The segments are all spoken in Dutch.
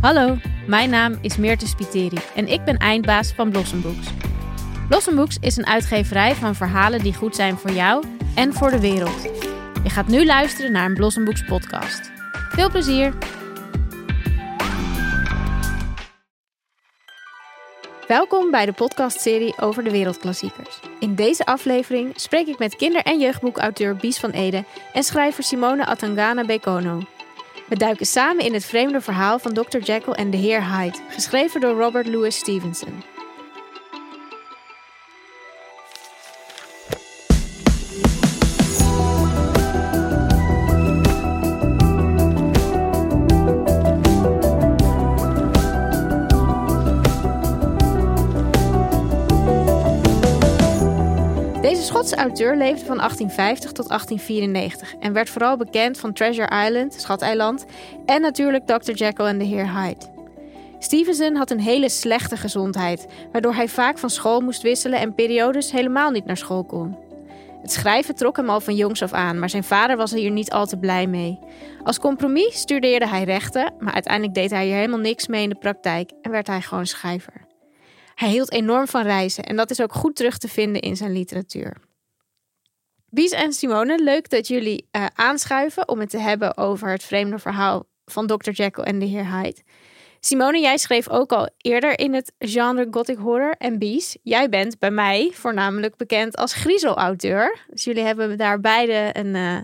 Hallo, mijn naam is Meerte Spiteri en ik ben eindbaas van Blossom Books. Is een uitgeverij van verhalen die goed zijn voor jou en voor de wereld. Je gaat nu luisteren naar een Blossom Books podcast. Veel plezier! Welkom bij de podcastserie over de wereldklassiekers. In deze aflevering spreek ik met kinder- en jeugdboekauteur Bies van Ede en schrijver Simone Atangana Bekono. We duiken samen in het vreemde verhaal van Dr. Jekyll en de Heer Hyde, geschreven door Robert Louis Stevenson. Schotse auteur leefde van 1850 tot 1894 en werd vooral bekend van Treasure Island, Schateiland, en natuurlijk Dr. Jekyll en de Heer Hyde. Stevenson had een hele slechte gezondheid, waardoor hij vaak van school moest wisselen en periodes helemaal niet naar school kon. Het schrijven trok hem al van jongs af aan, maar zijn vader was hier niet al te blij mee. Als compromis studeerde hij rechten, maar uiteindelijk deed hij hier helemaal niks mee in de praktijk en werd hij gewoon schrijver. Hij hield enorm van reizen en dat is ook goed terug te vinden in zijn literatuur. Bies en Simone, leuk dat jullie uh, aanschuiven om het te hebben over het vreemde verhaal van Dr. Jekyll en de Heer Hyde. Simone, jij schreef ook al eerder in het genre gothic horror. En Bies, jij bent bij mij voornamelijk bekend als griezelauteur. Dus jullie hebben daar beide een, uh,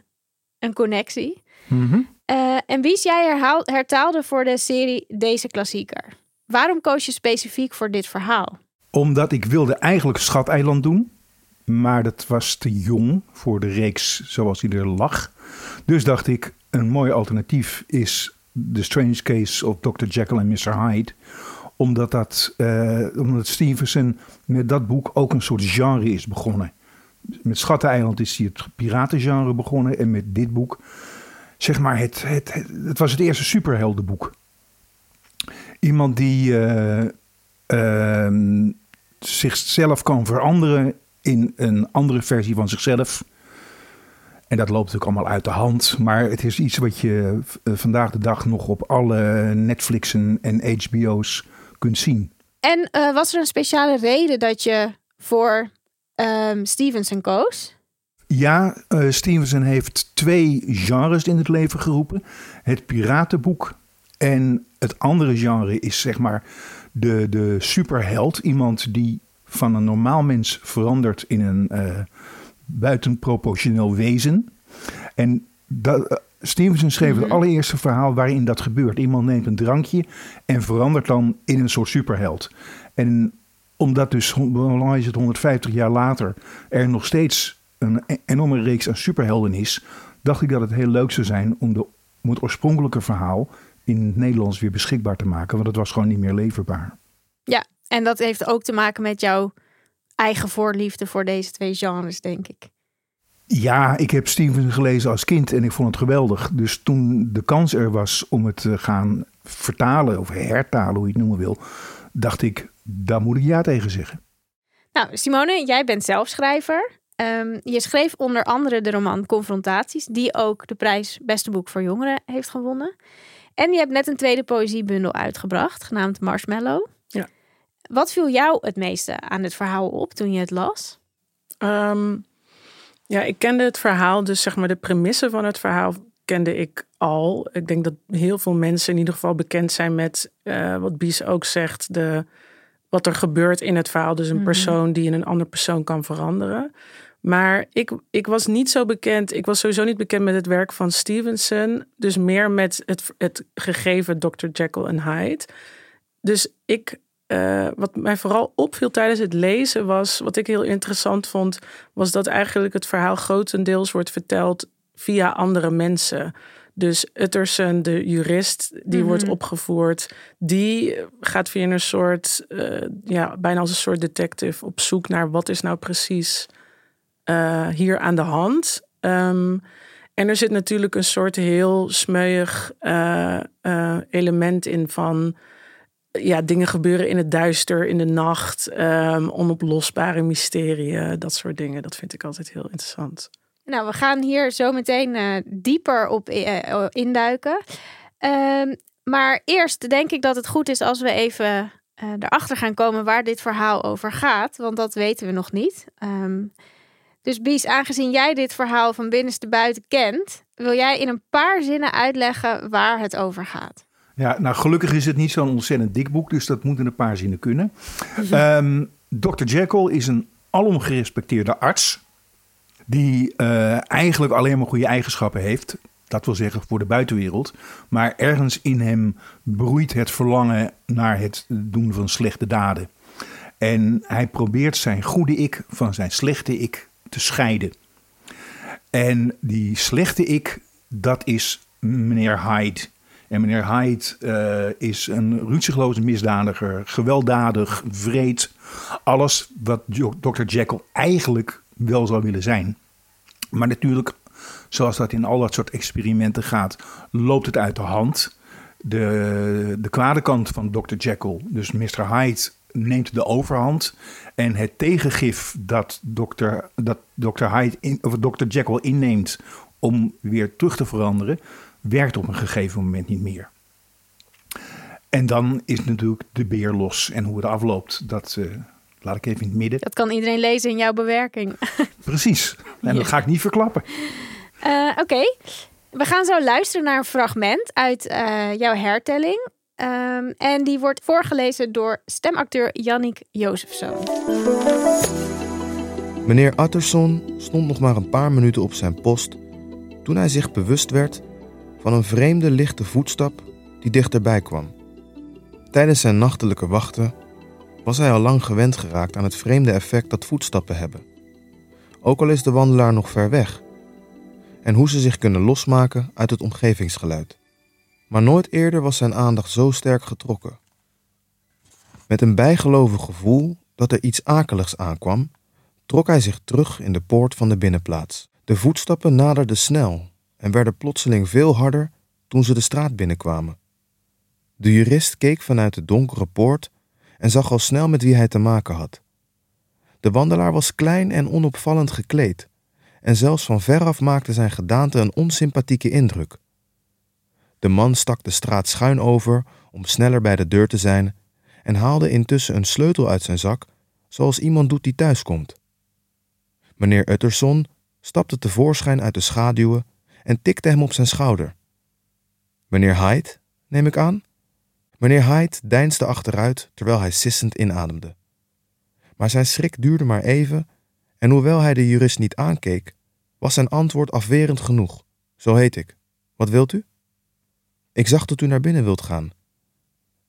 een connectie. Mm -hmm. uh, en Bies, jij herhaal, hertaalde voor de serie deze klassieker. Waarom koos je specifiek voor dit verhaal? Omdat ik wilde eigenlijk Schateiland doen. Maar dat was te jong voor de reeks zoals die er lag. Dus dacht ik, een mooi alternatief is The Strange Case of Dr. Jekyll and Mr. Hyde. Omdat, dat, uh, omdat Stevenson met dat boek ook een soort genre is begonnen. Met Schatteneiland is hij het piratengenre begonnen. En met dit boek, zeg maar, het, het, het, was het eerste superheldenboek. Iemand die uh, uh, zichzelf kan veranderen in een andere versie van zichzelf. En dat loopt natuurlijk allemaal uit de hand. Maar het is iets wat je vandaag de dag nog op alle Netflixen en HBO's kunt zien. En uh, was er een speciale reden dat je voor um, Stevenson koos? Ja, uh, Stevenson heeft twee genres in het leven geroepen. Het piratenboek en het andere genre is zeg maar de, de superheld. Iemand die van een normaal mens verandert in een uh, buitenproportioneel wezen. En dat, uh, Stevenson schreef het allereerste verhaal waarin dat gebeurt. Iemand neemt een drankje en verandert dan in een soort superheld. En omdat dus, hoe is het, 150 jaar later er nog steeds een enorme reeks aan superhelden is, dacht ik dat het heel leuk zou zijn om, de, om het oorspronkelijke verhaal in het Nederlands weer beschikbaar te maken. Want het was gewoon niet meer leverbaar. Ja, en dat heeft ook te maken met jouw eigen voorliefde voor deze twee genres, denk ik. Ja, ik heb Stevenson gelezen als kind en ik vond het geweldig. Dus toen de kans er was om het te gaan vertalen of hertalen, hoe je het noemen wil, dacht ik, daar moet ik ja tegen zeggen. Nou, Simone, jij bent zelf schrijver. Um, je schreef onder andere de roman Confrontaties, die ook de prijs Beste Boek voor Jongeren heeft gewonnen. En je hebt net een tweede poëziebundel uitgebracht, genaamd Marshmallow. Wat viel jou het meeste aan het verhaal op toen je het las? Um, ja, ik kende het verhaal, dus zeg maar de premisse van het verhaal kende ik al. Ik denk dat heel veel mensen in ieder geval bekend zijn met uh, wat Bies ook zegt, de, wat er gebeurt in het verhaal. Dus een mm-hmm. persoon die in een andere persoon kan veranderen. Maar ik, ik was niet zo bekend. Ik was sowieso niet bekend met het werk van Stevenson. Dus meer met het, het gegeven Dr. Jekyll en Hyde. Dus ik, uh, wat mij vooral opviel tijdens het lezen was, wat ik heel interessant vond, was dat eigenlijk het verhaal grotendeels wordt verteld via andere mensen. Dus Utterson, de jurist, die Mhm. wordt opgevoerd, die gaat via een soort, uh, ja, bijna als een soort detective op zoek naar wat is nou precies uh, hier aan de hand. Um, en er zit natuurlijk een soort heel smeuig element in van ja, dingen gebeuren in het duister, in de nacht, um, onoplosbare mysterieën, dat soort dingen. Dat vind ik altijd heel interessant. Nou, we gaan hier zo meteen uh, dieper op uh, induiken. Uh, maar eerst denk ik dat het goed is als we even uh, erachter gaan komen waar dit verhaal over gaat. Want dat weten we nog niet. Um, dus Bies, aangezien jij dit verhaal van binnenste buiten kent, wil jij in een paar zinnen uitleggen waar het over gaat? Ja, nou gelukkig is het niet zo'n ontzettend dik boek, dus dat moet in een paar zinnen kunnen. um, Dr. Jekyll is een alom gerespecteerde arts die uh, eigenlijk alleen maar goede eigenschappen heeft. Dat wil zeggen voor de buitenwereld. Maar ergens in hem broeit het verlangen naar het doen van slechte daden. En hij probeert zijn goede ik van zijn slechte ik te scheiden. En die slechte ik, dat is meneer Hyde. En meneer Hyde uh, is een ruzieloze misdadiger, gewelddadig, vreed. Alles wat Dr. Jekyll eigenlijk wel zou willen zijn. Maar natuurlijk, zoals dat in al dat soort experimenten gaat, loopt het uit de hand. De, de kwade kant van Dr. Jekyll, dus Mr. Hyde, neemt de overhand. En het tegengif dat Dr. Dat Dr. Hyde of Dr. Jekyll inneemt om weer terug te veranderen, werkt op een gegeven moment niet meer. En dan is natuurlijk de beer los. En hoe het afloopt, dat uh, laat ik even in het midden. Dat kan iedereen lezen in jouw bewerking. Precies. En dat ga ik niet verklappen. Uh, Oké. We gaan zo luisteren naar een fragment uit uh, jouw hertelling. Um, en die wordt voorgelezen door stemacteur Jannik Jozefzoon. Meneer Utterson stond nog maar een paar minuten op zijn post toen hij zich bewust werd van een vreemde lichte voetstap die dichterbij kwam. Tijdens zijn nachtelijke wachten was hij al lang gewend geraakt aan het vreemde effect dat voetstappen hebben. Ook al is de wandelaar nog ver weg, en hoe ze zich kunnen losmaken uit het omgevingsgeluid. Maar nooit eerder was zijn aandacht zo sterk getrokken. Met een bijgelovig gevoel dat er iets akeligs aankwam, trok hij zich terug in de poort van de binnenplaats. De voetstappen naderden snel en werden plotseling veel harder toen ze de straat binnenkwamen. De jurist keek vanuit de donkere poort en zag al snel met wie hij te maken had. De wandelaar was klein en onopvallend gekleed, en zelfs van veraf maakte zijn gedaante een onsympathieke indruk. De man stak de straat schuin over om sneller bij de deur te zijn en haalde intussen een sleutel uit zijn zak, zoals iemand doet die thuiskomt. Meneer Utterson stapte tevoorschijn uit de schaduwen en tikte hem op zijn schouder. Meneer Hyde, neem ik aan? Meneer Hyde deinsde achteruit terwijl hij sissend inademde. Maar zijn schrik duurde maar even en hoewel hij de jurist niet aankeek, was zijn antwoord afwerend genoeg. Zo heet ik. Wat wilt u? Ik zag dat u naar binnen wilt gaan.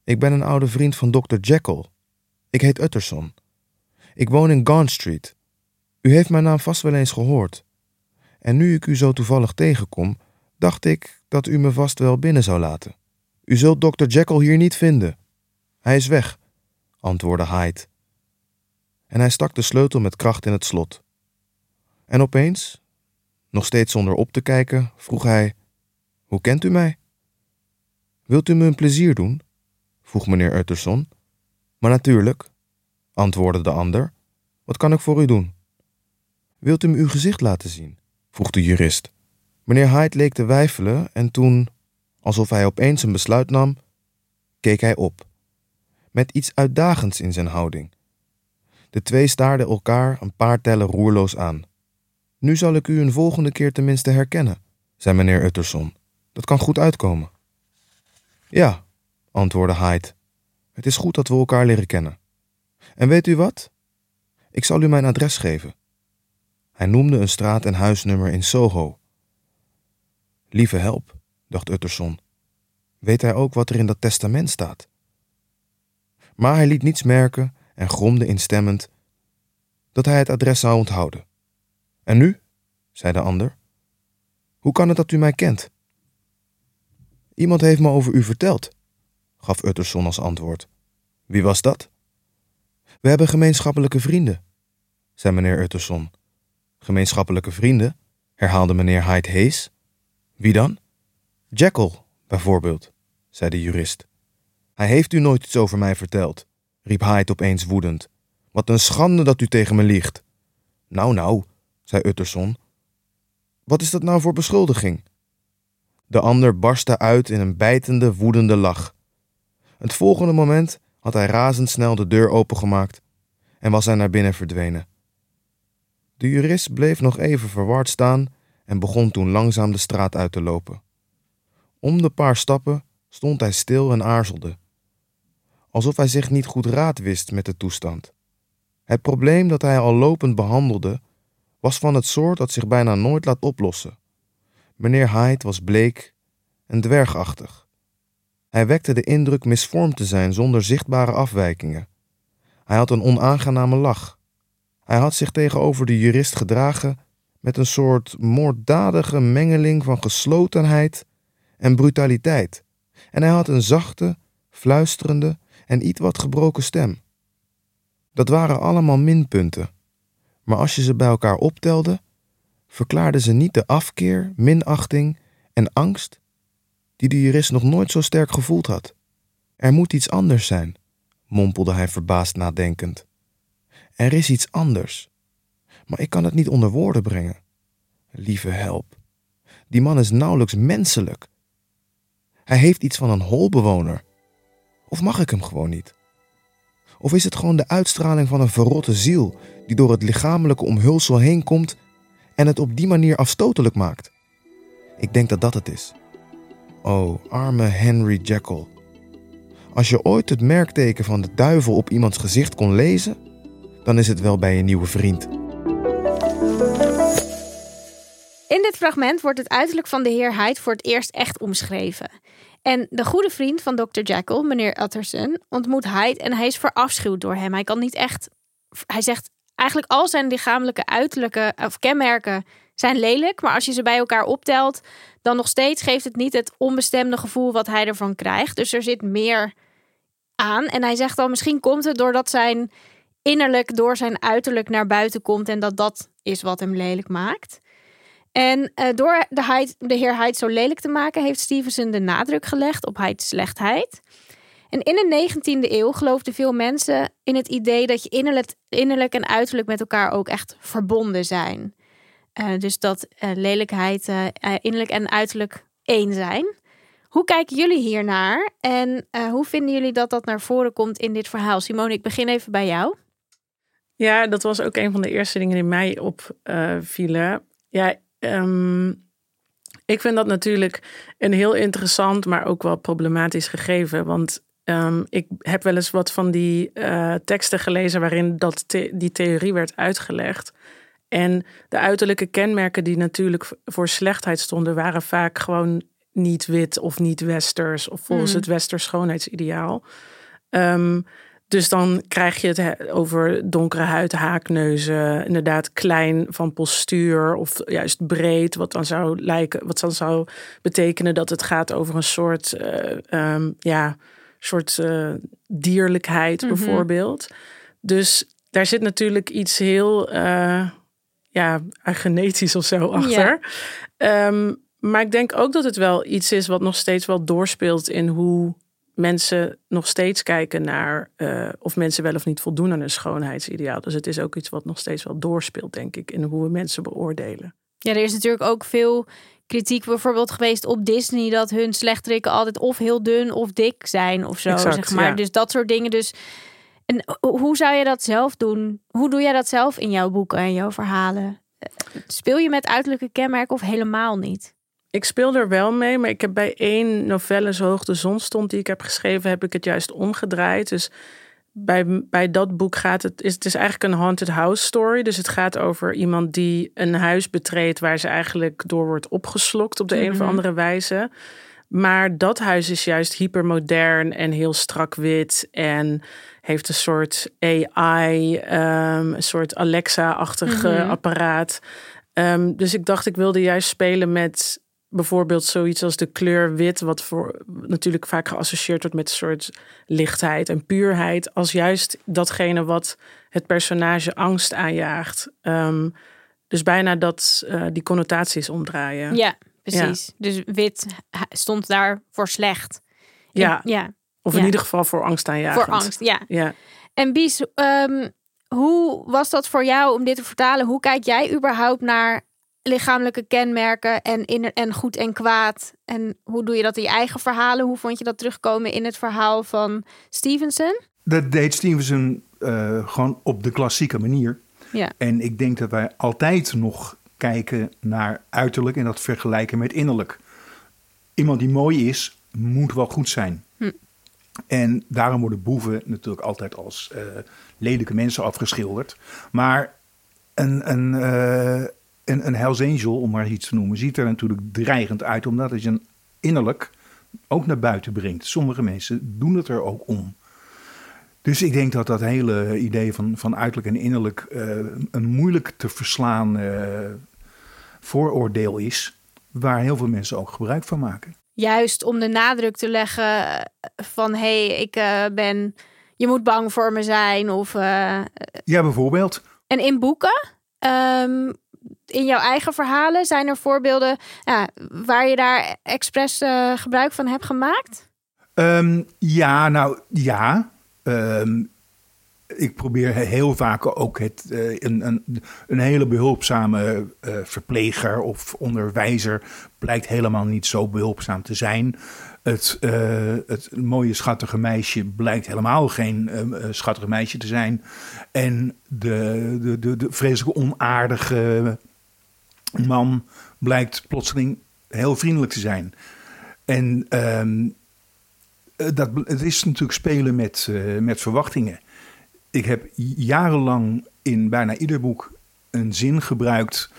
Ik ben een oude vriend van Dr. Jekyll. Ik heet Utterson. Ik woon in Gaunt Street. U heeft mijn naam vast wel eens gehoord. En nu ik u zo toevallig tegenkom, dacht ik dat u me vast wel binnen zou laten. U zult Dr. Jekyll hier niet vinden. Hij is weg, antwoordde Hyde. En hij stak de sleutel met kracht in het slot. En opeens, nog steeds zonder op te kijken, vroeg hij: Hoe kent u mij? Wilt u me een plezier doen? vroeg meneer Utterson. Maar natuurlijk, antwoordde de ander. Wat kan ik voor u doen? Wilt u me uw gezicht laten zien? Vroeg de jurist. Meneer Hyde leek te weifelen en toen, alsof hij opeens een besluit nam, keek hij op, met iets uitdagends in zijn houding. De twee staarden elkaar een paar tellen roerloos aan. Nu zal ik u een volgende keer tenminste herkennen, zei meneer Utterson. Dat kan goed uitkomen. Ja, antwoordde Hyde. Het is goed dat we elkaar leren kennen. En weet u wat? Ik zal u mijn adres geven. Hij noemde een straat en huisnummer in Soho. Lieve help, dacht Utterson. Weet hij ook wat er in dat testament staat? Maar hij liet niets merken en gromde instemmend dat hij het adres zou onthouden. En nu? zei de ander. Hoe kan het dat u mij kent? Iemand heeft me over u verteld, gaf Utterson als antwoord. Wie was dat? We hebben gemeenschappelijke vrienden, zei meneer Utterson. Gemeenschappelijke vrienden? herhaalde meneer Hyde Hayes. Wie dan? Jekyll, bijvoorbeeld, zei de jurist. Hij heeft u nooit iets over mij verteld, riep Hyde opeens woedend. Wat een schande dat u tegen me liegt. Nou, nou, zei Utterson. wat is dat nou voor beschuldiging? De ander barstte uit in een bijtende, woedende lach. Het volgende moment had hij razendsnel de deur opengemaakt en was hij naar binnen verdwenen. De jurist bleef nog even verward staan en begon toen langzaam de straat uit te lopen. Om de paar stappen stond hij stil en aarzelde, alsof hij zich niet goed raad wist met de toestand. Het probleem dat hij al lopend behandelde was van het soort dat zich bijna nooit laat oplossen. Meneer Hyde was bleek en dwergachtig. Hij wekte de indruk misvormd te zijn zonder zichtbare afwijkingen. Hij had een onaangename lach. Hij had zich tegenover de jurist gedragen met een soort moorddadige mengeling van geslotenheid en brutaliteit. En hij had een zachte, fluisterende en iets wat gebroken stem. Dat waren allemaal minpunten. Maar als je ze bij elkaar optelde, verklaarden ze niet de afkeer, minachting en angst die de jurist nog nooit zo sterk gevoeld had. Er moet iets anders zijn, mompelde hij verbaasd nadenkend. Er is iets anders, maar ik kan het niet onder woorden brengen. Lieve help, die man is nauwelijks menselijk. Hij heeft iets van een holbewoner. Of mag ik hem gewoon niet? Of is het gewoon de uitstraling van een verrotte ziel die door het lichamelijke omhulsel heen komt en het op die manier afstotelijk maakt? Ik denk dat dat het is. Oh, arme Henry Jekyll. Als je ooit het merkteken van de duivel op iemands gezicht kon lezen, dan is het wel bij een nieuwe vriend. In dit fragment wordt het uiterlijk van de heer Hyde voor het eerst echt omschreven. En de goede vriend van Dr. Jekyll, meneer Utterson, ontmoet Hyde en hij is verafschuwd door hem. Hij kan niet echt. Hij zegt eigenlijk al zijn lichamelijke uiterlijke of kenmerken zijn lelijk, maar als je ze bij elkaar optelt, dan nog steeds geeft het niet het onbestemde gevoel wat hij ervan krijgt. Dus er zit meer aan. En hij zegt al, misschien komt het doordat zijn innerlijk door zijn uiterlijk naar buiten komt en dat dat is wat hem lelijk maakt. En uh, door de, Hyde, de heer Hyde zo lelijk te maken, heeft Stevenson de nadruk gelegd op Hyde's slechtheid. En in de 19e eeuw geloofden veel mensen in het idee dat je innerlijk, innerlijk en uiterlijk met elkaar ook echt verbonden zijn. Uh, dus dat uh, lelijkheid, innerlijk en uiterlijk één zijn. Hoe kijken jullie hiernaar en hoe vinden jullie dat dat naar voren komt in dit verhaal? Simone, ik begin even bij jou. Ja, dat was ook een van de eerste dingen die mij opvielen. ja, Um, ik vind dat natuurlijk een heel interessant, maar ook wel problematisch gegeven. Want um, ik heb wel eens wat van die uh, teksten gelezen waarin dat die theorie werd uitgelegd. En de uiterlijke kenmerken die natuurlijk voor slechtheid stonden, waren vaak gewoon niet wit of niet westers of volgens mm. het westers schoonheidsideaal. Um, dus dan krijg je het over donkere huid, haakneuzen, inderdaad klein van postuur of juist breed, wat dan zou lijken, wat dan zou betekenen dat het gaat over een soort, uh, ja, soort uh, dierlijkheid mhm. bijvoorbeeld. Dus daar zit natuurlijk iets heel, uh, ja, genetisch of zo achter. Ehm, maar ik denk ook dat het wel iets is wat nog steeds wel doorspeelt in hoe mensen nog steeds kijken naar uh, of mensen wel of niet voldoen aan een schoonheidsideaal. Dus het is ook iets wat nog steeds wel doorspeelt, denk ik, in hoe we mensen beoordelen. Ja, er is natuurlijk ook veel kritiek bijvoorbeeld geweest op Disney dat hun slechterikken altijd of heel dun of dik zijn of zo, exact, zeg maar. Dus dat soort dingen. Dus en hoe zou je dat zelf doen? Hoe doe jij dat zelf in jouw boeken en jouw verhalen? Eh, speel je met uiterlijke kenmerken of helemaal niet? Ik speel er wel mee, maar ik heb bij één novelle, Zo hoog de zon stond, die ik heb geschreven, heb ik het juist omgedraaid. Dus bij, bij dat boek gaat het, is, het is eigenlijk een haunted house story. Dus het gaat over iemand die een huis betreedt waar ze eigenlijk door wordt opgeslokt op de een of mhm. andere wijze. Maar dat huis is juist hypermodern en heel strak wit en heeft een soort AI, ehm, een soort Alexa-achtig mhm. apparaat. Um, dus ik dacht, ik wilde juist spelen met bijvoorbeeld zoiets als de kleur wit, wat voor natuurlijk vaak geassocieerd wordt met een soort lichtheid en puurheid, als juist datgene wat het personage angst aanjaagt. Um, dus bijna dat uh, die connotaties omdraaien. Ja, precies. Dus wit stond daar voor slecht. Ja. ja. Of in ieder geval voor angst aanjagen. Voor angst, ja. ja. En Bies, um, hoe was dat voor jou om dit te vertalen? Hoe kijk jij überhaupt naar lichamelijke kenmerken en, in, en goed en kwaad. En hoe doe je dat in je eigen verhalen? Hoe vond je dat terugkomen in het verhaal van Stevenson? Dat deed Stevenson uh, gewoon op de klassieke manier. Ja. En ik denk dat wij altijd nog kijken naar uiterlijk en dat vergelijken met innerlijk. Iemand die mooi is, moet wel goed zijn. Hm. En daarom worden boeven natuurlijk altijd als uh, lelijke mensen afgeschilderd. Maar een, een, uh, een, een Hells Angel, om maar iets te noemen, ziet er natuurlijk dreigend uit, omdat het je innerlijk ook naar buiten brengt. Sommige mensen doen het er ook om. Dus ik denk dat dat hele idee van, van uiterlijk en innerlijk uh, een moeilijk te verslaan uh, vooroordeel is, waar heel veel mensen ook gebruik van maken. Juist om de nadruk te leggen van hé, hey, ik uh, ben, je moet bang voor me zijn of. ja, bijvoorbeeld. En in boeken, um, in jouw eigen verhalen, zijn er voorbeelden ja, waar je daar expres gebruik van hebt gemaakt? Um, ja, nou ja. Um, ik probeer heel vaak ook het, uh, een, een, een, hele behulpzame uh, verpleger of onderwijzer blijkt helemaal niet zo behulpzaam te zijn. Het, het mooie schattige meisje blijkt helemaal geen schattige meisje te zijn. En de, de, de, de vreselijk onaardige man blijkt plotseling heel vriendelijk te zijn. En um, dat, het is natuurlijk spelen met, uh, met verwachtingen. Ik heb jarenlang in bijna ieder boek een zin gebruikt.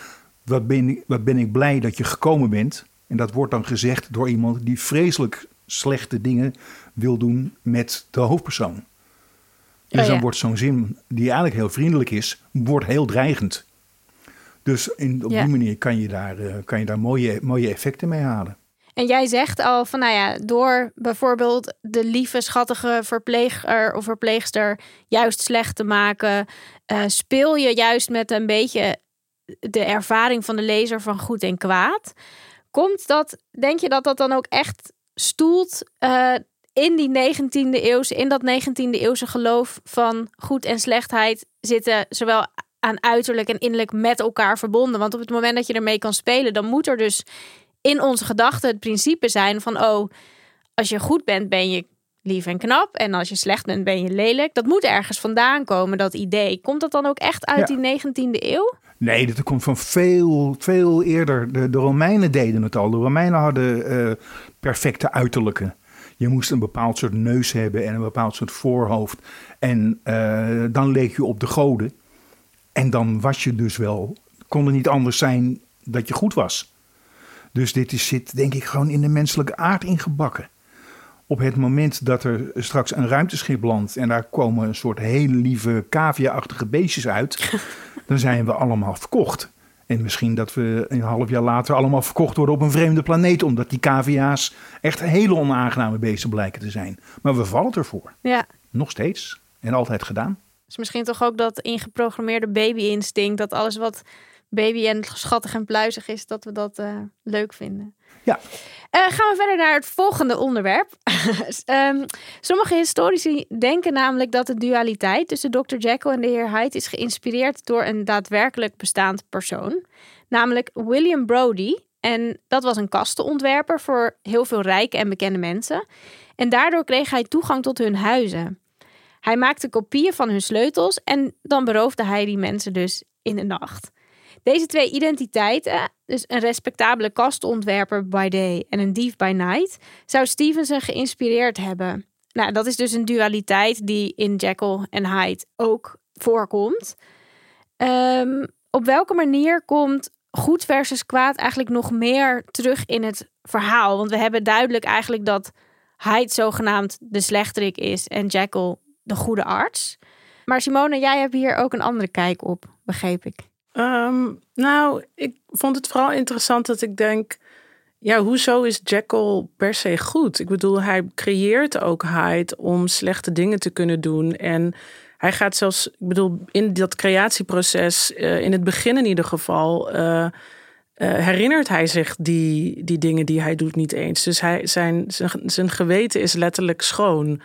Wat ben, ik, wat ben ik blij dat je gekomen bent. En dat wordt dan gezegd door iemand die vreselijk slechte dingen wil doen met de hoofdpersoon. Dus oh, ja. dan wordt zo'n zin, die eigenlijk heel vriendelijk is, wordt heel dreigend. Dus in, op ja. die manier kan je daar, uh, kan je daar mooie, mooie effecten mee halen. En jij zegt al van, nou ja, door bijvoorbeeld de lieve, schattige verpleger of verpleegster juist slecht te maken, uh, speel je juist met een beetje de ervaring van de lezer van goed en kwaad. Komt dat, denk je dat dat dan ook echt stoelt uh, in die 19e eeuwse, in dat 19e eeuwse geloof van goed en slechtheid zitten zowel aan uiterlijk en innerlijk met elkaar verbonden. Want op het moment dat je ermee kan spelen, dan moet er dus in onze gedachten het principe zijn van oh, als je goed bent, ben je lief en knap. En als je slecht bent, ben je lelijk. Dat moet ergens vandaan komen, dat idee. Komt dat dan ook echt uit ja. die 19e eeuw? Nee, dat komt van veel, veel eerder. De, de Romeinen deden het al. De Romeinen hadden uh, perfecte uiterlijke. Je moest een bepaald soort neus hebben en een bepaald soort voorhoofd. En uh, dan leek je op de goden. En dan was je dus wel, kon het niet anders zijn dat je goed was. Dus dit is, zit denk ik gewoon in de menselijke aard ingebakken. Op het moment dat er straks een ruimteschip landt en daar komen een soort hele lieve cavia-achtige beestjes uit, dan zijn we allemaal verkocht. En misschien dat we een half jaar later allemaal verkocht worden op een vreemde planeet, omdat die cavia's echt hele onaangename beesten blijken te zijn. Maar we vallen ervoor. Ja. Nog steeds. En altijd gedaan. Dus misschien toch ook dat ingeprogrammeerde baby-instinct, dat alles wat baby en schattig en pluizig is, dat we dat uh, leuk vinden. Ja. Uh, gaan we verder naar het volgende onderwerp. um, sommige historici denken namelijk dat de dualiteit tussen Dr. Jekyll en de heer Hyde is geïnspireerd door een daadwerkelijk bestaand persoon, namelijk William Brody. En dat was een kastenontwerper voor heel veel rijke en bekende mensen. En daardoor kreeg hij toegang tot hun huizen. Hij maakte kopieën van hun sleutels en dan beroofde hij die mensen dus in de nacht. Deze twee identiteiten, dus een respectabele kastontwerper by day en een dief by night, zou Stevenson geïnspireerd hebben. Nou, dat is dus een dualiteit die in Jekyll en Hyde ook voorkomt. Um, op welke manier komt goed versus kwaad eigenlijk nog meer terug in het verhaal? Want we hebben duidelijk eigenlijk dat Hyde zogenaamd de slechterik is en Jekyll de goede arts. Maar Simone, jij hebt hier ook een andere kijk op, begreep ik. Um, nou, ik vond het vooral interessant dat ik denk, ja, hoezo is Jekyll per se goed? Ik bedoel, hij creëert ook Hyde om slechte dingen te kunnen doen. En hij gaat zelfs, ik bedoel, in dat creatieproces, uh, in het begin in ieder geval, uh, uh, herinnert hij zich die, die dingen die hij doet niet eens. Dus hij, zijn, zijn, zijn geweten is letterlijk schoon.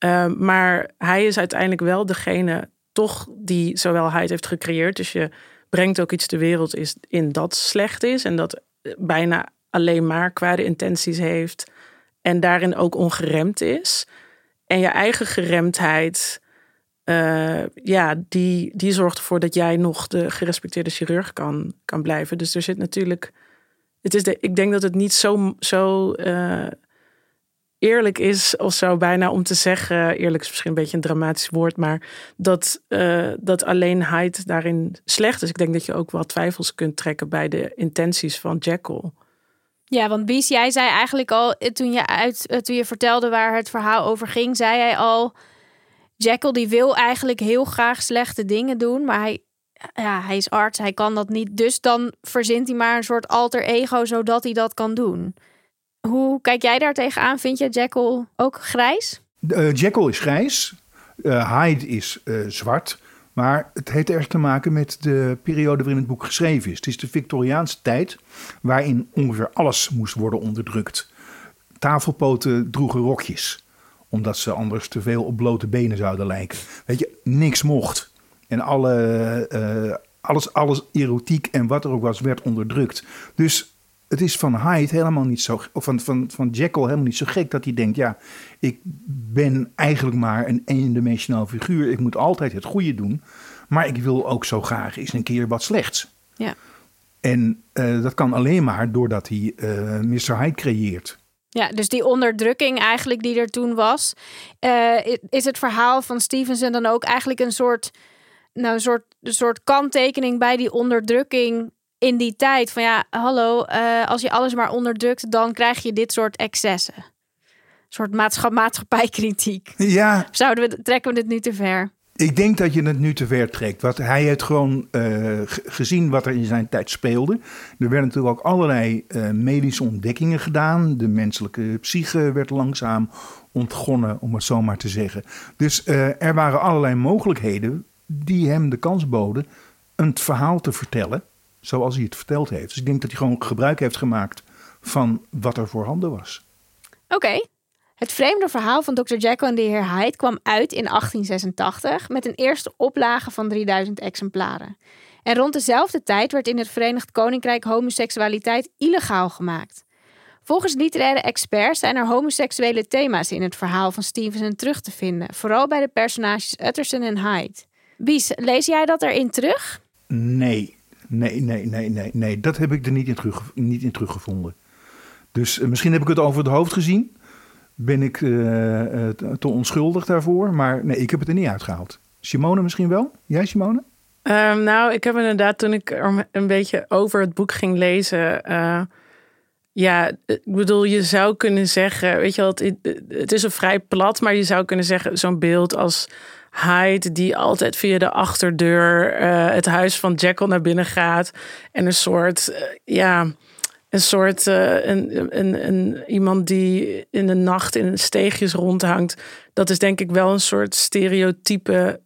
Ehm, maar hij is uiteindelijk wel degene toch die zowel Hyde heeft gecreëerd. Dus je brengt ook iets de wereld is in dat slecht is en dat bijna alleen maar kwade intenties heeft en daarin ook ongeremd is. En je eigen geremdheid, uh, ja, die, die zorgt ervoor dat jij nog de gerespecteerde chirurg kan, kan blijven. Dus er zit natuurlijk. Het is de, ik denk dat het niet zo, zo uh, eerlijk is of zo bijna om te zeggen. Eerlijk is misschien een beetje een dramatisch woord, maar dat, uh, dat alleenheid daarin slecht is. Ik denk dat je ook wel twijfels kunt trekken bij de intenties van Jekyll. Ja, want Bies, jij zei eigenlijk al, toen je, uit, toen je vertelde waar het verhaal over ging, zei hij al Jekyll die wil eigenlijk heel graag slechte dingen doen, maar hij, ja, hij is arts, hij kan dat niet. Dus dan verzint hij maar een soort alter ego zodat hij dat kan doen. Hoe kijk jij daar tegenaan? Vind je Jekyll ook grijs? Uh, Jekyll is grijs, uh, Hyde is uh, zwart. Maar het heeft erg te maken met de periode waarin het boek geschreven is. Het is de Victoriaanse tijd waarin ongeveer alles moest worden onderdrukt. Tafelpoten droegen rokjes omdat ze anders te veel op blote benen zouden lijken. Weet je, niks mocht. En alle, alles, alles erotiek en wat er ook was, werd onderdrukt. Dus het is van Hyde helemaal niet zo, of van, van, van Jekyll helemaal niet zo gek dat hij denkt: ja, ik ben eigenlijk maar een eendimensionaal figuur. Ik moet altijd het goede doen. Maar ik wil ook zo graag eens een keer wat slechts. Ja. En uh, dat kan alleen maar doordat hij uh, Mr. Hyde creëert. Ja, dus die onderdrukking eigenlijk die er toen was, uh, is het verhaal van Stevenson dan ook eigenlijk een soort, nou, een soort, een soort kanttekening bij die onderdrukking in die tijd? Van ja, hallo, uh, als je alles maar onderdrukt, dan krijg je dit soort excessen. Een soort maatschap, maatschappijkritiek. Ja. Zouden we, trekken we dit nu te ver? Ik denk dat je het nu te ver trekt. Want hij heeft gewoon uh, gezien wat er in zijn tijd speelde. Er werden natuurlijk ook allerlei uh, medische ontdekkingen gedaan. De menselijke psyche werd langzaam ontgonnen, om het zo maar te zeggen. Dus uh, er waren allerlei mogelijkheden die hem de kans boden een verhaal te vertellen zoals hij het verteld heeft. Dus ik denk dat hij gewoon gebruik heeft gemaakt van wat er voorhanden was. Oké. Okay. Het vreemde verhaal van Dr. Jekyll en de heer Hyde kwam uit in 1886 met een eerste oplage van 3000 exemplaren. En rond dezelfde tijd werd in het Verenigd Koninkrijk homoseksualiteit illegaal gemaakt. Volgens literaire experts zijn er homoseksuele thema's in het verhaal van Stevenson terug te vinden, vooral bij de personages Utterson en Hyde. Bies, lees jij dat erin terug? Nee, nee, nee, nee, nee, nee. Dat heb ik er niet in, terug, niet in teruggevonden. Dus uh, misschien heb ik het over het hoofd gezien ben ik uh, te onschuldig daarvoor. Maar nee, ik heb het er niet uitgehaald. Simone misschien wel? Jij, Simone? Um, nou, ik heb inderdaad toen ik er een beetje over het boek ging lezen. Ja, ik bedoel, je zou kunnen zeggen, weet je wel, het, het is een vrij plat, maar je zou kunnen zeggen, zo'n beeld als Hyde die altijd via de achterdeur uh, het huis van Jekyll naar binnen gaat en een soort, uh, ja, een soort een, een, een, iemand die in de nacht in steegjes rondhangt. Dat is denk ik wel een soort stereotype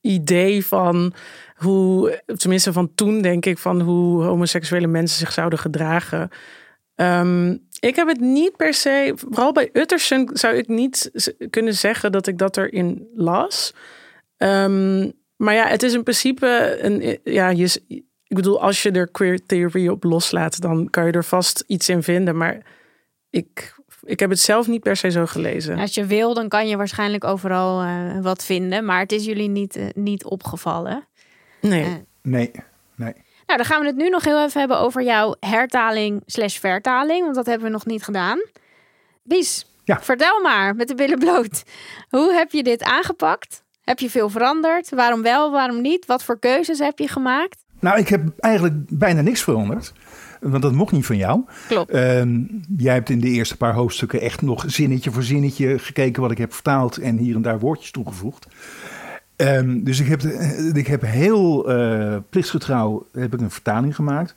idee van hoe, tenminste van toen denk ik, van hoe homoseksuele mensen zich zouden gedragen. Um, ik heb het niet per se, vooral bij Utterson zou ik niet kunnen zeggen dat ik dat erin las. Um, maar ja, het is in principe een, ja, je, ik bedoel, als je er queer theory op loslaat, dan kan je er vast iets in vinden. Maar ik, ik heb het zelf niet per se zo gelezen. Als je wil, dan kan je waarschijnlijk overal uh, wat vinden. Maar het is jullie niet, uh, niet opgevallen. Nee. Uh, nee, nee. Nou, dan gaan we het nu nog heel even hebben over jouw hertaling slash vertaling. Want dat hebben we nog niet gedaan. Bies, ja. vertel maar met de billen bloot. Hoe heb je dit aangepakt? Heb je veel veranderd? Waarom wel, waarom niet? Wat voor keuzes heb je gemaakt? Nou, ik heb eigenlijk bijna niks veranderd. Want dat mocht niet van jou. Klopt. Um, jij hebt in de eerste paar hoofdstukken echt nog zinnetje voor zinnetje gekeken wat ik heb vertaald en hier en daar woordjes toegevoegd. Um, dus ik heb, ik heb heel uh, plichtsgetrouw heb ik een vertaling gemaakt.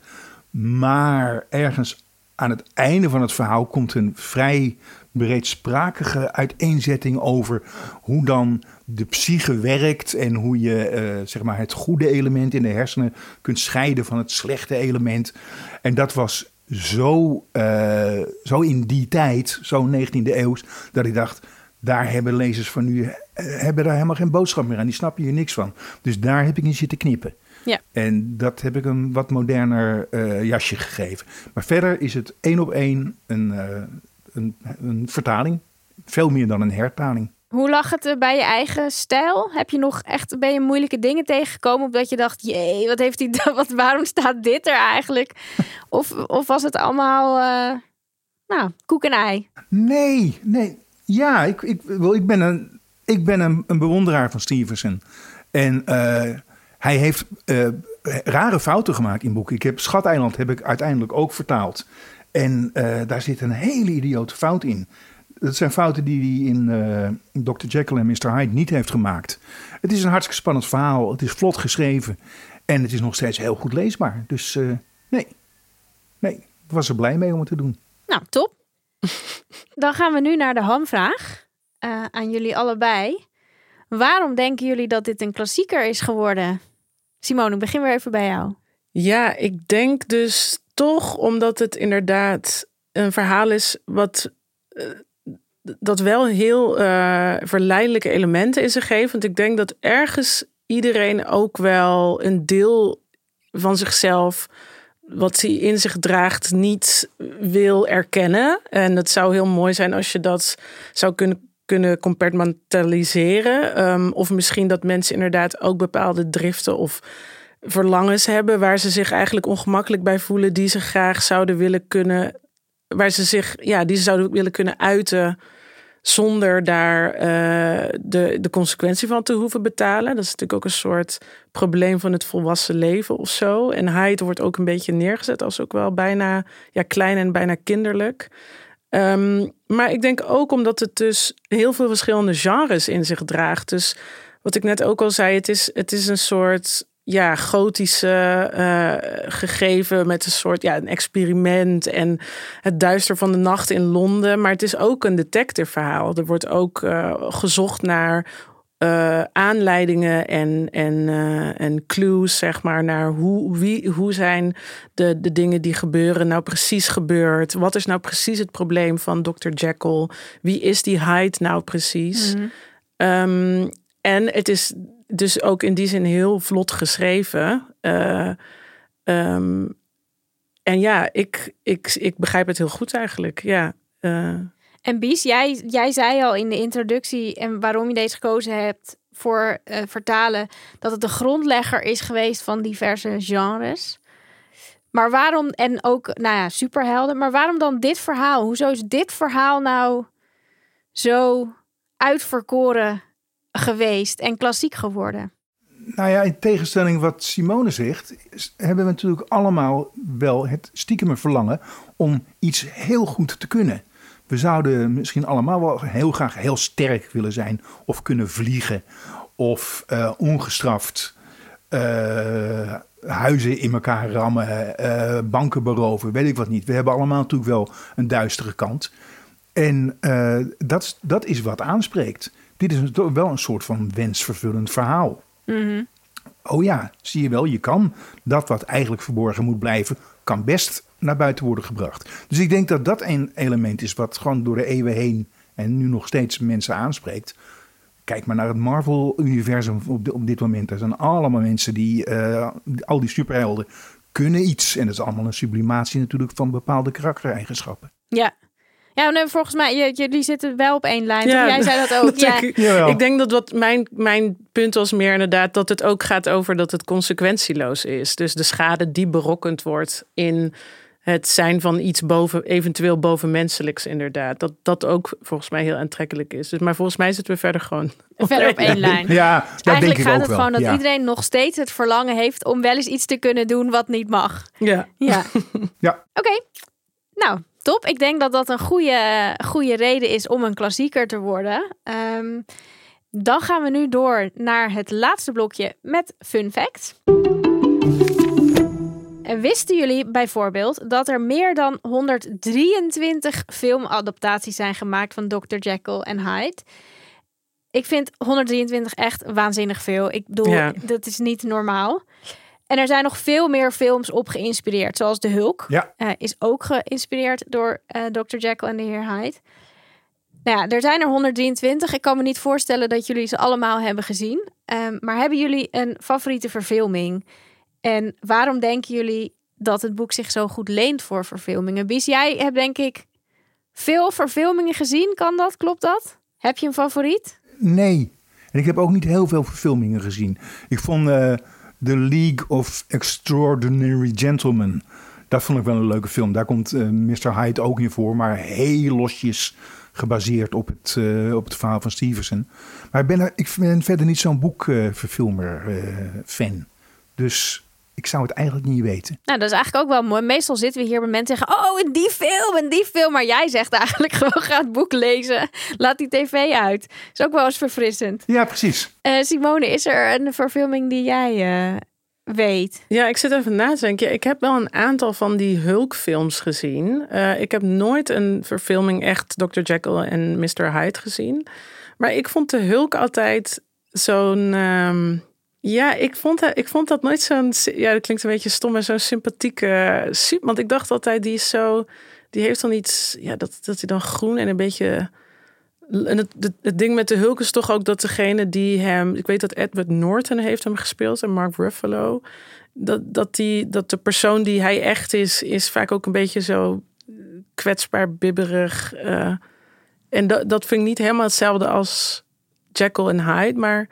Maar ergens aan het einde van het verhaal komt een vrij breedsprakige uiteenzetting over hoe dan de psyche werkt en hoe je uh, zeg maar het goede element in de hersenen kunt scheiden van het slechte element. En dat was zo, zo in die tijd, zo 19e eeuw, dat ik dacht, daar hebben lezers van nu uh, hebben daar helemaal geen boodschap meer aan. Die snappen hier niks van. Dus daar heb ik in zitten knippen. Ja. En dat heb ik een wat moderner eh, jasje gegeven. Maar verder is het één op één een, eh, een, een vertaling. Veel meer dan een hertaling. Hoe lag het er bij je eigen stijl? Heb je nog echt, ben je moeilijke dingen tegengekomen omdat je dacht, jee, wat heeft hij, wat, waarom staat dit er eigenlijk? Of, of was het allemaal, uh, nou, koek en ei? Nee, nee. Ja, ik, ik, ik ben, een, ik ben een, bewonderaar van Stevenson. En uh, hij heeft uh, rare fouten gemaakt in boeken. Ik heb Schateiland heb ik uiteindelijk ook vertaald. En daar zit een hele idiote fout in. Dat zijn fouten die hij in Dr. Jekyll en Mr. Hyde niet heeft gemaakt. Het is een hartstikke spannend verhaal. Het is vlot geschreven. En het is nog steeds heel goed leesbaar. Dus nee, nee, ik was er blij mee om het te doen. Nou, top. Dan gaan we nu naar de hamvraag uh, aan jullie allebei. Waarom denken jullie dat dit een klassieker is geworden? Simone, begin weer even bij jou. Ja, ik denk dus toch omdat het inderdaad een verhaal is wat dat wel heel uh, verleidelijke elementen in zich geeft. Want ik denk dat ergens iedereen ook wel een deel van zichzelf, wat hij in zich draagt, niet wil erkennen. En het zou heel mooi zijn als je dat zou kunnen kunnen compartmentaliseren. Um, of misschien dat mensen inderdaad ook bepaalde driften of verlangens hebben waar ze zich eigenlijk ongemakkelijk bij voelen, die ze graag zouden willen kunnen, waar ze zich, ja, die ze zouden willen kunnen uiten zonder daar uh, de, de consequentie van te hoeven betalen. Dat is natuurlijk ook een soort probleem van het volwassen leven of zo. En Hyde wordt ook een beetje neergezet als ook wel bijna ja, klein en bijna kinderlijk. Um, maar ik denk ook omdat het dus heel veel verschillende genres in zich draagt. Dus wat ik net ook al zei, het is, het is een soort ja, gotische uh, gegeven met een soort ja, een experiment en het duister van de nacht in Londen. Maar het is ook een detective verhaal. Er wordt ook uh, gezocht naar uh, aanleidingen en, en, en clues, zeg maar, naar hoe, wie, hoe zijn de, de dingen die gebeuren nou precies gebeurd? Wat is nou precies het probleem van Dr. Jekyll? Wie is die Hyde nou precies? Mm. Um, en het is dus ook in die zin heel vlot geschreven. Uh, um, en ja, ik, ik, ik begrijp het heel goed eigenlijk. Ja. Uh. En Bies, jij, jij zei al in de introductie en waarom je deze gekozen hebt voor uh, vertalen, dat het de grondlegger is geweest van diverse genres. Maar waarom, en ook, nou ja, superhelden, maar waarom dan dit verhaal? Hoezo is dit verhaal nou zo uitverkoren geweest en klassiek geworden? Nou ja, in tegenstelling wat Simone zegt, hebben we natuurlijk allemaal wel het stiekeme verlangen om iets heel goed te kunnen. We zouden misschien allemaal wel heel graag heel sterk willen zijn, of kunnen vliegen, of uh, ongestraft uh, huizen in elkaar rammen, uh, banken beroven, weet ik wat niet. We hebben allemaal natuurlijk wel een duistere kant. En dat, dat is wat aanspreekt dit is wel een soort van wensvervullend verhaal. Mm Oh ja, zie je wel, je kan dat wat eigenlijk verborgen moet blijven, kan best naar buiten worden gebracht. Dus ik denk dat dat een element is wat gewoon door de eeuwen heen en nu nog steeds mensen aanspreekt. Kijk maar naar het Marvel-universum op, op, dit moment. Er zijn allemaal mensen die, uh, al die superhelden, kunnen iets. En dat is allemaal een sublimatie natuurlijk van bepaalde karaktereigenschappen. Ja, ja, nee, volgens mij, jullie zitten wel op één lijn. Ja, Jij zei dat ook. ja. Ik, ik, denk dat wat mijn, mijn punt was meer inderdaad dat het ook gaat over dat het consequentieloos is. Dus de schade die berokkend wordt in het zijn van iets boven, eventueel bovenmenselijks inderdaad. Dat dat ook volgens mij heel aantrekkelijk is. Dus, maar volgens mij zitten we verder gewoon op verder op één lijn. Ja, dus eigenlijk gaat het gewoon dat iedereen nog steeds het verlangen heeft om wel eens iets te kunnen doen wat niet mag. Ja. Ja. ja. Oké. Nou, top. Ik denk dat dat een goede, goede reden is om een klassieker te worden. Um, dan gaan we nu door naar het laatste blokje met fun fact. Wisten jullie bijvoorbeeld dat er meer dan 123 filmadaptaties zijn gemaakt van Dr. Jekyll en Hyde? Ik vind 123 echt waanzinnig veel. Ik bedoel, ja. dat is niet normaal. En er zijn nog veel meer films op geïnspireerd. Zoals De Hulk ja. Uh, is ook geïnspireerd door uh, Dr. Jekyll en de heer Hyde. Nou ja, er zijn er 123. Ik kan me niet voorstellen dat jullie ze allemaal hebben gezien. Um, maar hebben jullie een favoriete verfilming? En waarom denken jullie dat het boek zich zo goed leent voor verfilmingen? Bies, jij hebt denk ik veel verfilmingen gezien. Kan dat? Klopt dat? Heb je een favoriet? Nee. En ik heb ook niet heel veel verfilmingen gezien. Ik vond uh, The League of Extraordinary Gentlemen. Dat vond ik wel een leuke film. Daar komt uh, Mr. Hyde ook in voor, maar heel losjes gebaseerd op het, uh, op het verhaal van Stevenson. Maar ik ben, ik ben verder niet zo'n boekverfilmer fan. Dus ik zou het eigenlijk niet weten. Nou, dat is eigenlijk ook wel mooi. Meestal zitten we hier bij mensen zeggen: Oh, in die film, in die film. Maar jij zegt eigenlijk gewoon: ga het boek lezen. Laat die tv uit. Is ook wel eens verfrissend. Ja, precies. Uh, Simone, is er een verfilming die jij uh, weet? Ja, ik zit even na te denken. Ik heb wel een aantal van die Hulk-films gezien. Uh, ik heb nooit een verfilming echt Dr. Jekyll en Mr. Hyde gezien. Maar ik vond de Hulk altijd zo'n. Um, ja, ik vond, ik vond dat nooit zo'n. Ja, dat klinkt een beetje stom, maar zo'n sympathieke. Want ik dacht altijd, die is zo. Die heeft dan iets. Ja, dat, dat hij dan groen en een beetje. En het, het, ding met de Hulk is toch ook dat degene die hem. Ik weet dat Edward Norton heeft hem gespeeld en Mark Ruffalo. Dat, dat, die, dat de persoon die hij echt is, is vaak ook een beetje zo kwetsbaar, bibberig. Uh, en dat, dat vind ik niet helemaal hetzelfde als Jekyll en Hyde, maar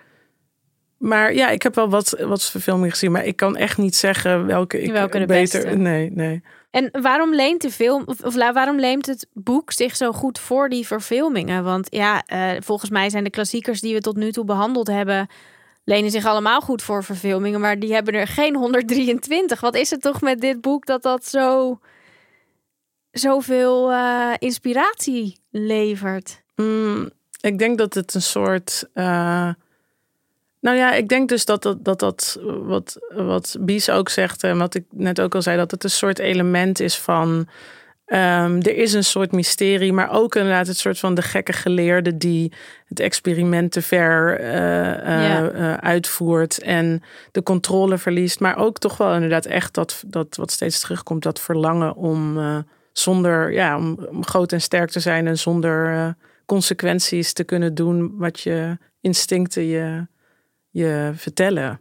maar ja, ik heb wel wat, wat verfilmingen gezien, maar ik kan echt niet zeggen welke ik welke de beter. Beste. Nee, nee. En waarom leent de film, of, of waarom leent het boek zich zo goed voor die verfilmingen? Want ja, uh, volgens mij zijn de klassiekers die we tot nu toe behandeld hebben, lenen zich allemaal goed voor verfilmingen, maar die hebben er geen 123. Wat is het toch met dit boek dat dat zo zoveel uh, inspiratie levert? Mm, ik denk dat het een soort. Uh, nou ja, ik denk dus dat dat, dat, dat wat, wat Bies ook zegt, en wat ik net ook al zei, dat het een soort element is van. Um, er is een soort mysterie, maar ook inderdaad het soort van de gekke geleerde die het experiment te ver uh, ja. uh, uitvoert en de controle verliest. Maar ook toch wel inderdaad echt dat, dat wat steeds terugkomt, dat verlangen om zonder, ja, om, om, groot en sterk te zijn en zonder consequenties te kunnen doen wat je instincten je je vertellen.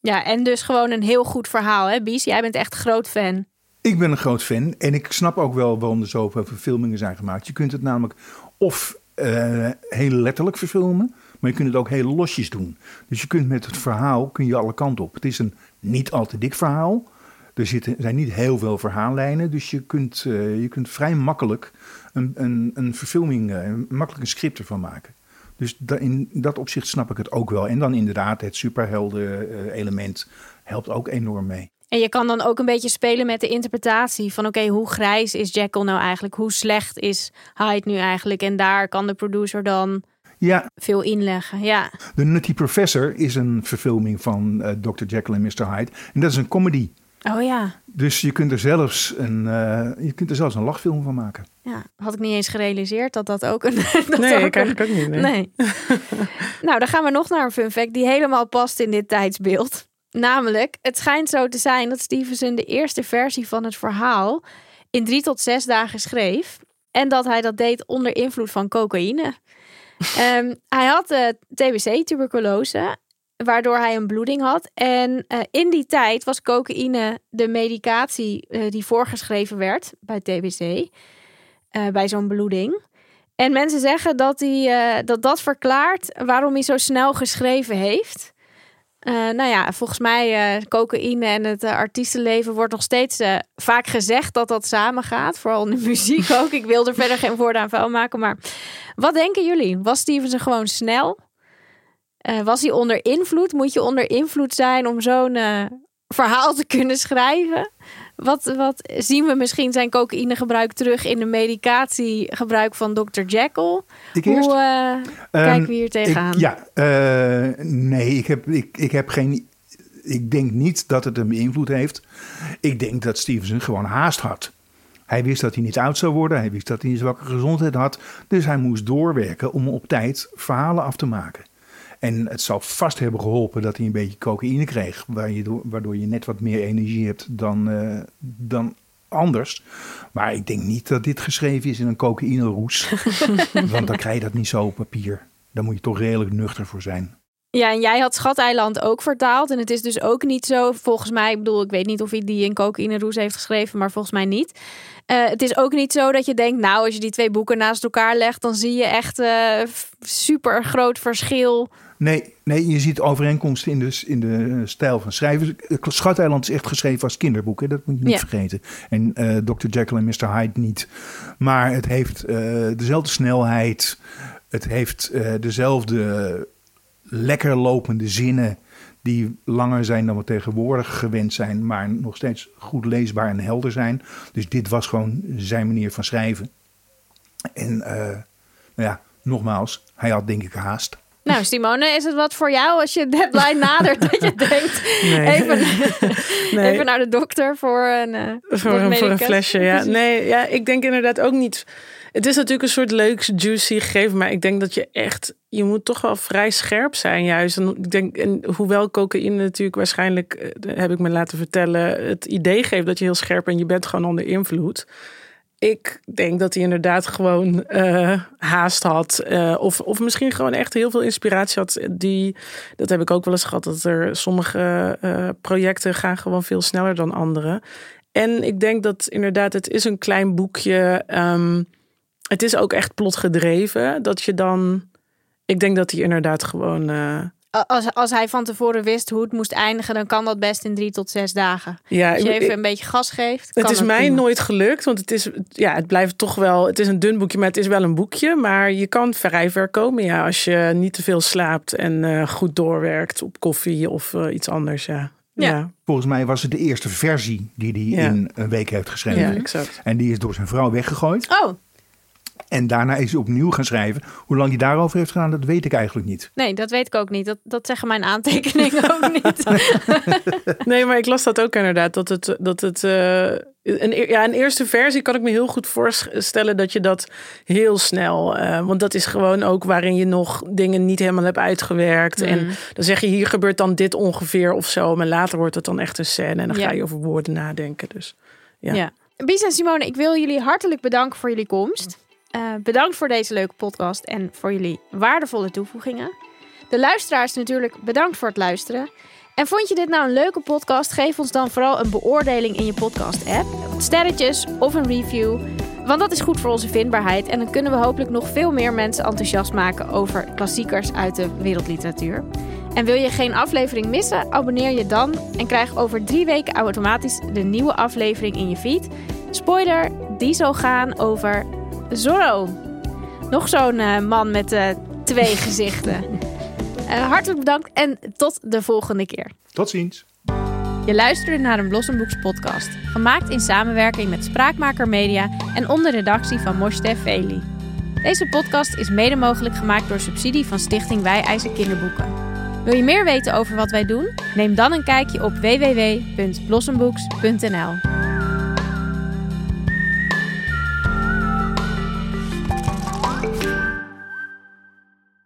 Ja, en dus gewoon een heel goed verhaal, hè, Bies? Jij bent echt groot fan. Ik ben een groot fan en ik snap ook wel waarom er zoveel verfilmingen zijn gemaakt. Je kunt het namelijk of uh, heel letterlijk verfilmen, maar je kunt het ook heel losjes doen. Dus je kunt met het verhaal kun je alle kanten op. Het is een niet al te dik verhaal. Er zitten, zijn niet heel veel verhaallijnen, dus je kunt, uh, je kunt vrij makkelijk een, een, een verfilming, uh, makkelijk een script ervan maken. Dus in dat opzicht snap ik het ook wel. En dan inderdaad, het superhelden-element helpt ook enorm mee. En je kan dan ook een beetje spelen met de interpretatie van oké, okay, hoe grijs is Jekyll nou eigenlijk? Hoe slecht is Hyde nu eigenlijk? En daar kan de producer dan ja. veel inleggen. Ja. The Nutty Professor is een verfilming van uh, Dr. Jekyll en Mr. Hyde. En dat is een comedy. Oh ja. Dus je kunt er zelfs een, uh, je kunt er zelfs een lachfilm van maken. Ja, had ik niet eens gerealiseerd dat dat ook een. Dat nee, ik eigenlijk ook niet. Nee. nee. nou, dan gaan we nog naar een fun fact die helemaal past in dit tijdsbeeld. Namelijk, het schijnt zo te zijn dat Stevenson de eerste versie van het verhaal in drie tot zes dagen schreef. En dat hij dat deed onder invloed van cocaïne. um, hij had uh, TBC, tuberculose waardoor hij een bloeding had. En uh, in die tijd was cocaïne de medicatie uh, die voorgeschreven werd bij TBC, uh, bij zo'n bloeding. En mensen zeggen dat, hij, dat dat verklaart waarom hij zo snel geschreven heeft. nou ja, volgens mij cocaïne en het artiestenleven wordt nog steeds vaak gezegd dat dat samengaat. Vooral in de muziek ook. Ik wil er verder geen woorden aan vuil maken. Maar wat denken jullie? Was Stevenson gewoon snel? Uh, was hij onder invloed? Moet je onder invloed zijn om zo'n uh, verhaal te kunnen schrijven? Wat, wat zien we misschien zijn cocaïnegebruik terug in de medicatiegebruik van Dr. Jekyll? Ik Hoe uh, kijken we hier tegenaan? Ik, ja, nee, ik heb, ik, ik heb geen. Ik denk niet dat het hem beïnvloed heeft. Ik denk dat Stevenson gewoon haast had. Hij wist dat hij niet oud zou worden. Hij wist dat hij een zwakke gezondheid had. Dus hij moest doorwerken om op tijd verhalen af te maken. En het zal vast hebben geholpen dat hij een beetje cocaïne kreeg, waardoor je net wat meer energie hebt dan, uh, dan anders. Maar ik denk niet dat dit geschreven is in een cocaïne roes. want dan krijg je dat niet zo op papier. Daar moet je toch redelijk nuchter voor zijn. Ja, en jij had Schateiland ook vertaald. En het is dus ook niet zo, volgens mij, ik bedoel, ik weet niet of hij die in Cocaïne Roes heeft geschreven, maar volgens mij niet. Uh, het is ook niet zo dat je denkt, nou, als je die twee boeken naast elkaar legt, dan zie je echt uh, super groot verschil. Nee, nee, je ziet overeenkomsten in de, in de stijl van schrijven. Schateiland is echt geschreven als kinderboek, hè? dat moet je niet ja. vergeten. En uh, Dr. Jekyll en Mr. Hyde niet. Maar het heeft dezelfde snelheid, het heeft dezelfde lekker lopende zinnen die langer zijn dan we tegenwoordig gewend zijn, maar nog steeds goed leesbaar en helder zijn. Dus dit was gewoon zijn manier van schrijven. En uh, nou ja, nogmaals, hij had denk ik haast. Nou, Simone, is het wat voor jou als je deadline nadert dat je denkt nee. even, nee. even naar de dokter voor een, uh, voor, een, voor een flesje? Ja, nee, ja, ik denk inderdaad ook niet het is natuurlijk een soort leuk, juicy gegeven. Maar ik denk dat je echt... Je moet toch wel vrij scherp zijn juist. En ik denk, en hoewel cocaïne natuurlijk waarschijnlijk... Eh, heb ik me laten vertellen... Het idee geeft dat je heel scherp en je bent gewoon onder invloed ik denk dat hij inderdaad gewoon uh, haast had. Uh, of, of misschien gewoon echt heel veel inspiratie had. Die, dat heb ik ook wel eens gehad. Dat er sommige projecten gaan gewoon veel sneller dan andere. En ik denk dat inderdaad, het is een klein boekje. Um, het is ook echt plotgedreven. Dat je dan. Ik denk dat hij inderdaad gewoon. Uh... Als, als hij van tevoren wist hoe het moest eindigen, dan kan dat best in drie tot zes dagen. Ja, als je even een beetje gas geeft. Het is mij nooit gelukt, want het is, ja, het blijft toch wel. Het is een dun boekje, maar het is wel een boekje. Maar je kan vrij ver komen, ja, als je niet te veel slaapt en uh, goed doorwerkt op koffie of uh, iets anders. Ja. Ja. ja. Volgens mij was het de eerste versie die hij in een week heeft geschreven. Ja, exact. En die is door zijn vrouw weggegooid. Oh. En daarna is hij opnieuw gaan schrijven. Hoe lang hij daarover heeft gedaan, dat weet ik eigenlijk niet. Nee, dat weet ik ook niet. Dat, dat zeggen mijn aantekeningen ook niet. nee, maar ik las dat ook inderdaad. Dat het, dat het uh, een, ja, een eerste versie kan ik me heel goed voorstellen dat je dat heel snel. Uh, want dat is gewoon ook waarin je nog dingen niet helemaal hebt uitgewerkt. En mm. dan zeg je hier gebeurt dan dit ongeveer of zo. Maar later wordt het dan echt een scène. En dan ga je over woorden nadenken. Dus ja. ja. Bies en Simone, ik wil jullie hartelijk bedanken voor jullie komst. Uh, bedankt voor deze leuke podcast en voor jullie waardevolle toevoegingen. De luisteraars natuurlijk bedankt voor het luisteren. En vond je dit nou een leuke podcast? Geef ons dan vooral een beoordeling in je podcast-app. Sterretjes of een review. Want dat is goed voor onze vindbaarheid. En dan kunnen we hopelijk nog veel meer mensen enthousiast maken over klassiekers uit de wereldliteratuur. En wil je geen aflevering missen? Abonneer je dan en krijg over drie weken automatisch de nieuwe aflevering in je feed. Spoiler, die zal gaan over Zorro. Nog zo'n uh, man met uh, twee gezichten. Uh, hartelijk bedankt en tot de volgende keer. Tot ziens. Je luisterde naar een Blossomboeks podcast. Gemaakt in samenwerking met Spraakmaker Media en onder redactie van Moshe Veli. Deze podcast is mede mogelijk gemaakt door subsidie van Stichting Wij Eisen Kinderboeken. Wil je meer weten over wat wij doen? Neem dan een kijkje op www.blossomboeks.nl